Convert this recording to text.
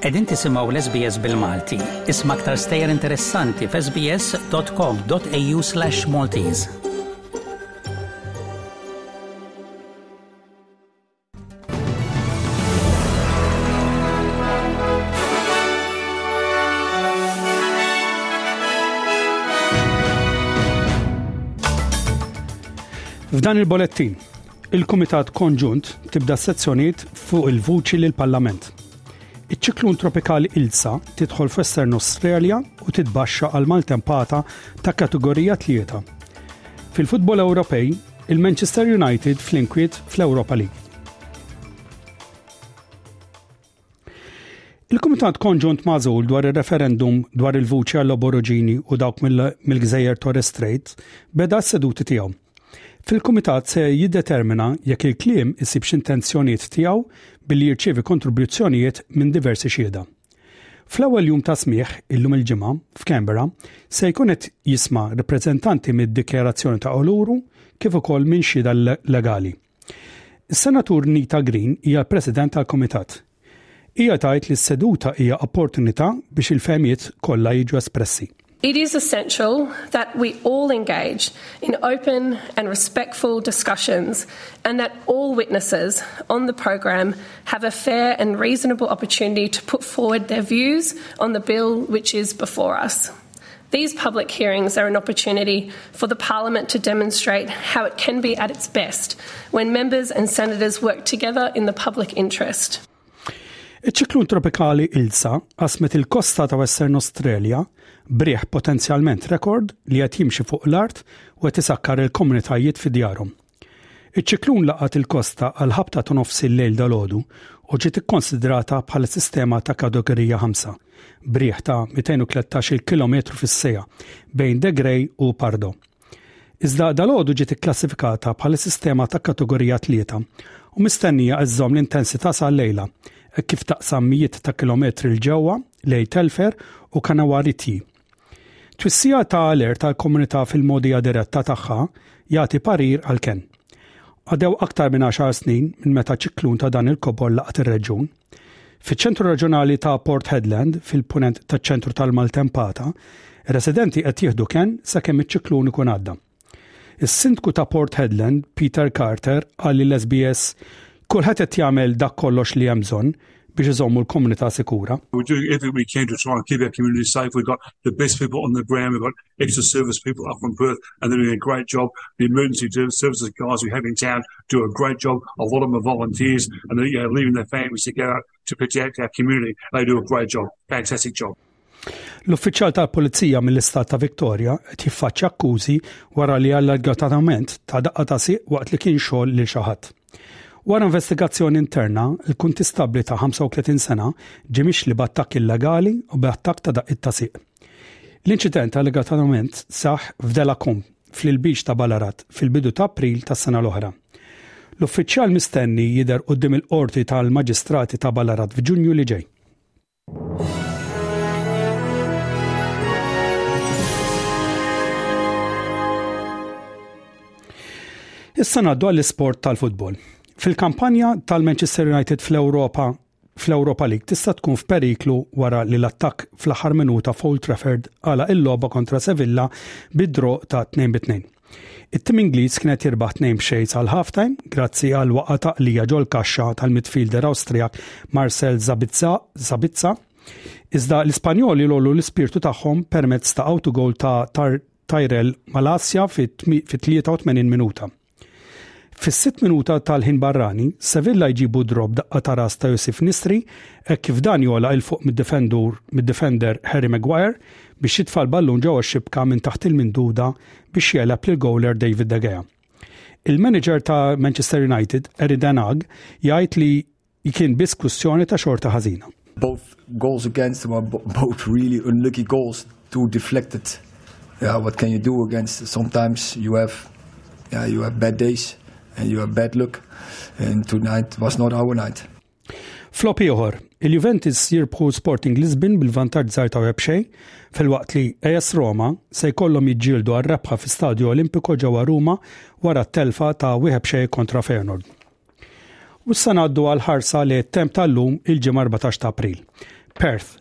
Qegħdin tisimgħu l-SBS bil-Malti. Isma' aktar stejjer interessanti f'sbs.com.au/maltese. F'dan il-bolettin, il-Kumitat Konġunt tibda sezzjoniet fuq il-vuċi l parlament Iċ-ċiklun tropikali Ilsa tidħol f'Western Australia u titbaxxa għal maltempata ta' kategorija tlieta. Fil-futbol Ewropej, Il-Manchester United fl-inkwiet fl-Europa League. Il-Kumitat Konġunt Mażul dwar ir-referendum dwar il-vuċi għall oboroġini u dawk mill-Gżejjer Torres Strait beda s-seduti tiegħu. Fil-Kumitat se jiddetermina jekk il-kliem isibx intenzjonijiet tiegħu billi jirċievi kontribuzzjonijiet minn diversi xieda. Fl-ewwel jum ta' smigħ, illum il-Ġimgħa, f'Canberra, se jkun qed jisma' rappreżentanti mid-Dikjarazzjoni ta' Uluru kif ukoll minn xhieda legali. Is-Senatur Nita Green hija l-President tal-Kumitat. Hija tgħid li s-seduta hija opportunità biex il-fehmiet kollha jiġu espressi. It is essential that we all engage in open and respectful discussions and that all witnesses on the program have a fair and reasonable opportunity to put forward their views on the bill which is before us. These public hearings are an opportunity for the Parliament to demonstrate how it can be at its best when members and senators work together in the public interest. Iċ-ċiklun tropikali Ilsa qasmet il-kosta ta' Western Australia b'riħ potenzjalment rekord li qed jimxi fuq l-art u qed isakkar il-komunitajiet fi djarhom. Iċ-ċiklun laqat il-kosta għal ħabta ta' nofs il-lejl dalgħodu u ġiet ikkonsidrata bħala sistema ta' kategorija 5 b'riħ ta' 213 km fis-siegħa bejn De Grey u Pardo. Iżda dalgħodu ġiet ikklassifikata bħala sistema ta' kategorija tlieta u mistennija iżżomm l-intensità sa llejla hekk kif taqsam mijiet ta' kilometri 'l ġewwa lejn Telfer u Canawarityi. Twissija ta' alert għall-komunità fil-mogħdija diretta tagħha jagħti parir għal Ken. Għadew aktar minn għaxar snin minn meta ċiklun ta' dan il-kobor laqat ir-reġjun. Fiċ-ċentru reġjonali ta' Port Hedland, fil-punent taċ-ċentru tal-maltempata, residenti qed jieħdu kenn sakemm iċ-ċiklun ikun għadda. Is-sindku ta' Port Hedland, Peter Carter, qal li l-SBS kulħadd qed jagħmel dak kollox li hemm bżonn biex iżommu l-komunità sikura. We're doing everything we can to try and keep our community safe. We've got the best people on the ground. We've got extra service people up from Perth, and they're doing a great job. The emergency services guys we have in town do a great job. A lot of them are volunteers, and they're you know, leaving their families to go out to protect our community. They do a great job. Fantastic job. L-uffiċjal tal-Pulizija mill-Istat ta' Victoria qed jiffaċċja akkużi wara li allegatament ta' daqqa ta' siq waqt li kien xogħol lil xi ħadd. Wara investigazzjoni interna, il-kuntistabbli ta' 35 sena ġie mixli b'attakk illegali u bi attakk ta' daqqiet ta' sieq. L-inċident allegatament saħ f'Delakum, fl-ilbiċ ta' Balarat, fil-bidu ta' April tas-sena l-oħra. L-uffiċjal mistenni jidher quddiem il-Qorti tal-Maġistrati ta' Balarat f'Ġunju li ġej. Issa ngħaddu għall-isport tal-futbol. Fil-kampanja tal-Manchester United fl-Ewropa fl-Europa League tista' tkun f'periklu wara li l-attakk fl-aħħar minuta f'Old Trafford għala il-logħba kontra Sevilla bidro ta' 2 2. It-tim Ingliż kien qed jirbaħ tnejn b'xejn sal-halftime grazzi għal waqgħa ta' qlija ġol-kaxxa tal-midfielder Awstrijak Marcel Sabitza, iżda l-Ispanjoli logħlu l-ispirtu tagħhom permezz ta' autogol ta' Tyrell Malasia fit-83 minuta. Fis-sitt minuta tal-ħin barrani, Sevilla jġibu drob daqqa ta' ras ta' Josif Nisri hekk kif dan jola il fuq mid-defender Harry Maguire biex jitfa' l-ballun ġewwa xibka minn taħt il-minduda biex jegħleb lill-gowler David De Gea. Il-manager ta' Manchester United, Eddie Den Haag, jgħid li kien biss kwistjoni ta' xorta ħażina. Both goals against were both really unlucky goals, two deflected. Yeah, what can you do against? Sometimes you have yeah, you have bad days and you have bad luck. And tonight was not our night. Flop ieħor, il-Juventus jirbħu Sporting Lisbon bil-vantaġġ żgħar ta' webxej, filwaqt li AS Roma se jkollhom jiġġieldu għar-rebħa fi Stadju Olimpiko ġewwa Ruma wara t-telfa ta' wieħed xejn kontra Feyenoord. U issa ngħaddu għal ħarsa li temp tal-lum il-ġimgħa 14 ta' April. Perth,